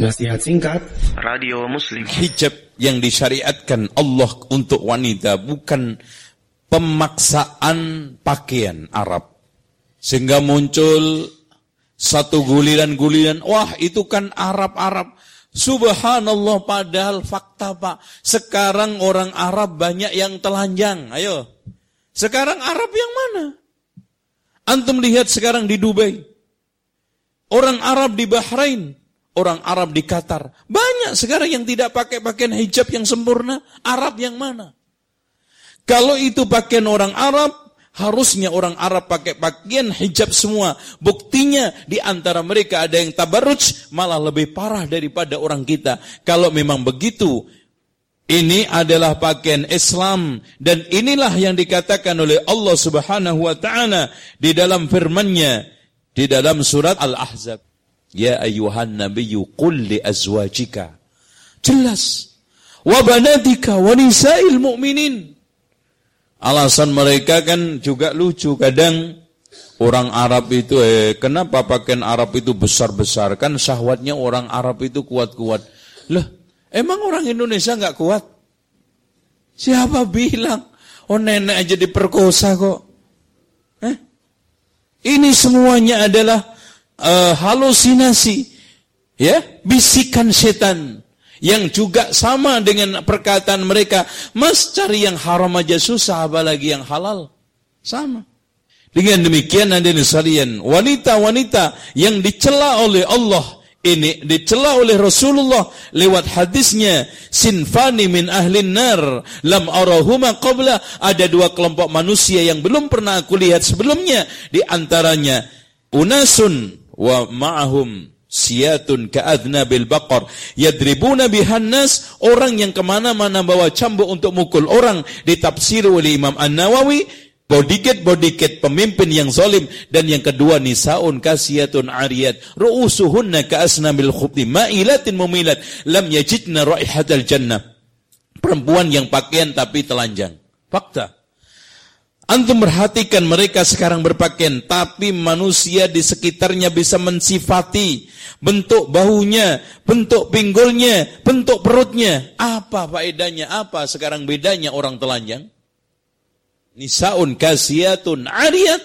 Nasihat singkat Radio Muslim Hijab yang disyariatkan Allah untuk wanita bukan pemaksaan pakaian Arab. Sehingga muncul satu guliran-guliran, wah itu kan Arab-Arab. Subhanallah padahal fakta pak. Sekarang orang Arab banyak yang telanjang. Ayo. Sekarang Arab yang mana? Antum lihat sekarang di Dubai. Orang Arab di Bahrain orang Arab di Qatar. Banyak sekarang yang tidak pakai pakaian hijab yang sempurna. Arab yang mana? Kalau itu pakaian orang Arab, harusnya orang Arab pakai pakaian hijab semua. Buktinya di antara mereka ada yang tabarruj malah lebih parah daripada orang kita. Kalau memang begitu, ini adalah pakaian Islam dan inilah yang dikatakan oleh Allah Subhanahu wa taala di dalam firman-Nya di dalam surat Al-Ahzab. Ya ayuhan nabiyyu qul li azwajika. Jelas. Wa banatika wa nisa'il mu'minin. Alasan mereka kan juga lucu. Kadang orang Arab itu, eh, kenapa pakaian Arab itu besar-besar? Kan syahwatnya orang Arab itu kuat-kuat. Loh, emang orang Indonesia nggak kuat? Siapa bilang? Oh nenek aja diperkosa kok. Eh? Ini semuanya adalah uh, halusinasi, ya, bisikan setan yang juga sama dengan perkataan mereka, "Mas cari yang haram aja susah apalagi yang halal." Sama. Dengan demikian ada sekalian, wanita-wanita yang dicela oleh Allah ini dicela oleh Rasulullah lewat hadisnya sinfani min ahlin nar lam arahuma qabla ada dua kelompok manusia yang belum pernah aku lihat sebelumnya di antaranya unasun wa ma'ahum siyatun bil baqar. Yadribuna bihan nas orang yang ke mana-mana bawa cambuk untuk mukul orang ditafsir oleh Imam An-Nawawi bodyguard bodyguard pemimpin yang zalim. Dan yang kedua nisaun kasiyatun ariyat. Ru'usuhunna ka'asnamil khubti ma'ilatin mumilat. Lam yajidna raihatal jannah. Perempuan yang pakaian tapi telanjang. Fakta Antum perhatikan mereka sekarang berpakaian, tapi manusia di sekitarnya bisa mensifati bentuk bahunya, bentuk pinggulnya, bentuk perutnya. Apa faedahnya? Apa sekarang bedanya orang telanjang? Nisaun kasiyatun ariyat.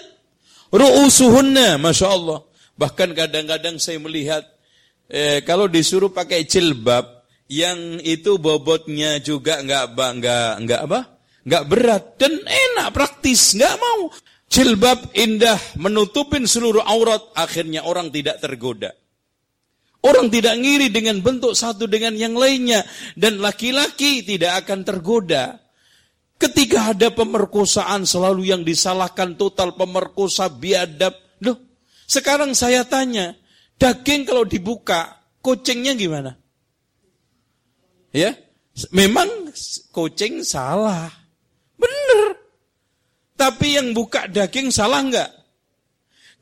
Ru'usuhunna, Masya Allah. Bahkan kadang-kadang saya melihat, eh, kalau disuruh pakai jilbab, yang itu bobotnya juga enggak, enggak, enggak apa? Nggak berat dan enak praktis, nggak mau. Jilbab indah menutupin seluruh aurat, akhirnya orang tidak tergoda. Orang tidak ngiri dengan bentuk satu dengan yang lainnya dan laki-laki tidak akan tergoda. Ketika ada pemerkosaan selalu yang disalahkan total pemerkosa biadab. Loh, sekarang saya tanya, daging kalau dibuka, kucingnya gimana? Ya, memang kucing salah. Tapi yang buka daging salah enggak?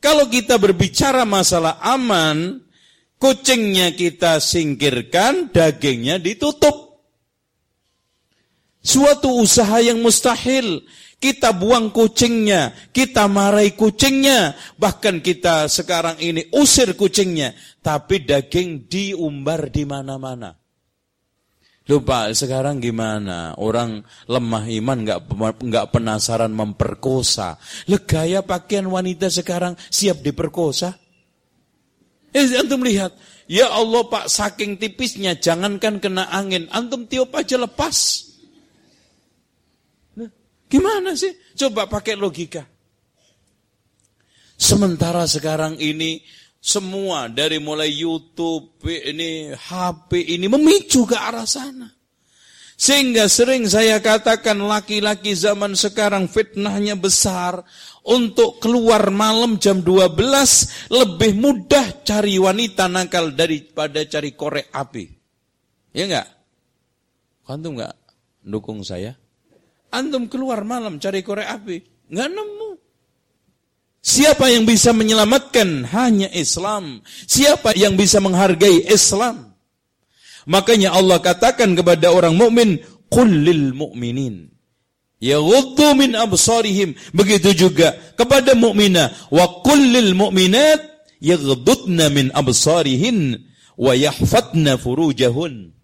Kalau kita berbicara masalah aman, kucingnya kita singkirkan, dagingnya ditutup. Suatu usaha yang mustahil. Kita buang kucingnya, kita marahi kucingnya, bahkan kita sekarang ini usir kucingnya, tapi daging diumbar di mana-mana. Lupa sekarang gimana? Orang lemah iman nggak nggak penasaran memperkosa. Legaya pakaian wanita sekarang siap diperkosa. Eh, antum lihat, ya Allah Pak saking tipisnya jangankan kena angin, antum tiup aja lepas. Nah, gimana sih? Coba pakai logika. Sementara sekarang ini semua dari mulai YouTube ini HP ini memicu ke arah sana. Sehingga sering saya katakan laki-laki zaman sekarang fitnahnya besar. Untuk keluar malam jam 12 lebih mudah cari wanita nakal daripada cari korek api. Ya enggak? Antum enggak dukung saya? Antum keluar malam cari korek api. Enggak nemu. Siapa yang bisa menyelamatkan? Hanya Islam. Siapa yang bisa menghargai Islam? Makanya Allah katakan kepada orang mukmin, "Qul lil mu'minin yaghuddu min absarihim." Begitu juga kepada mukminah, "Wa qul lil mu'minat yaghuddna min absarihin wa yahfadna furujahun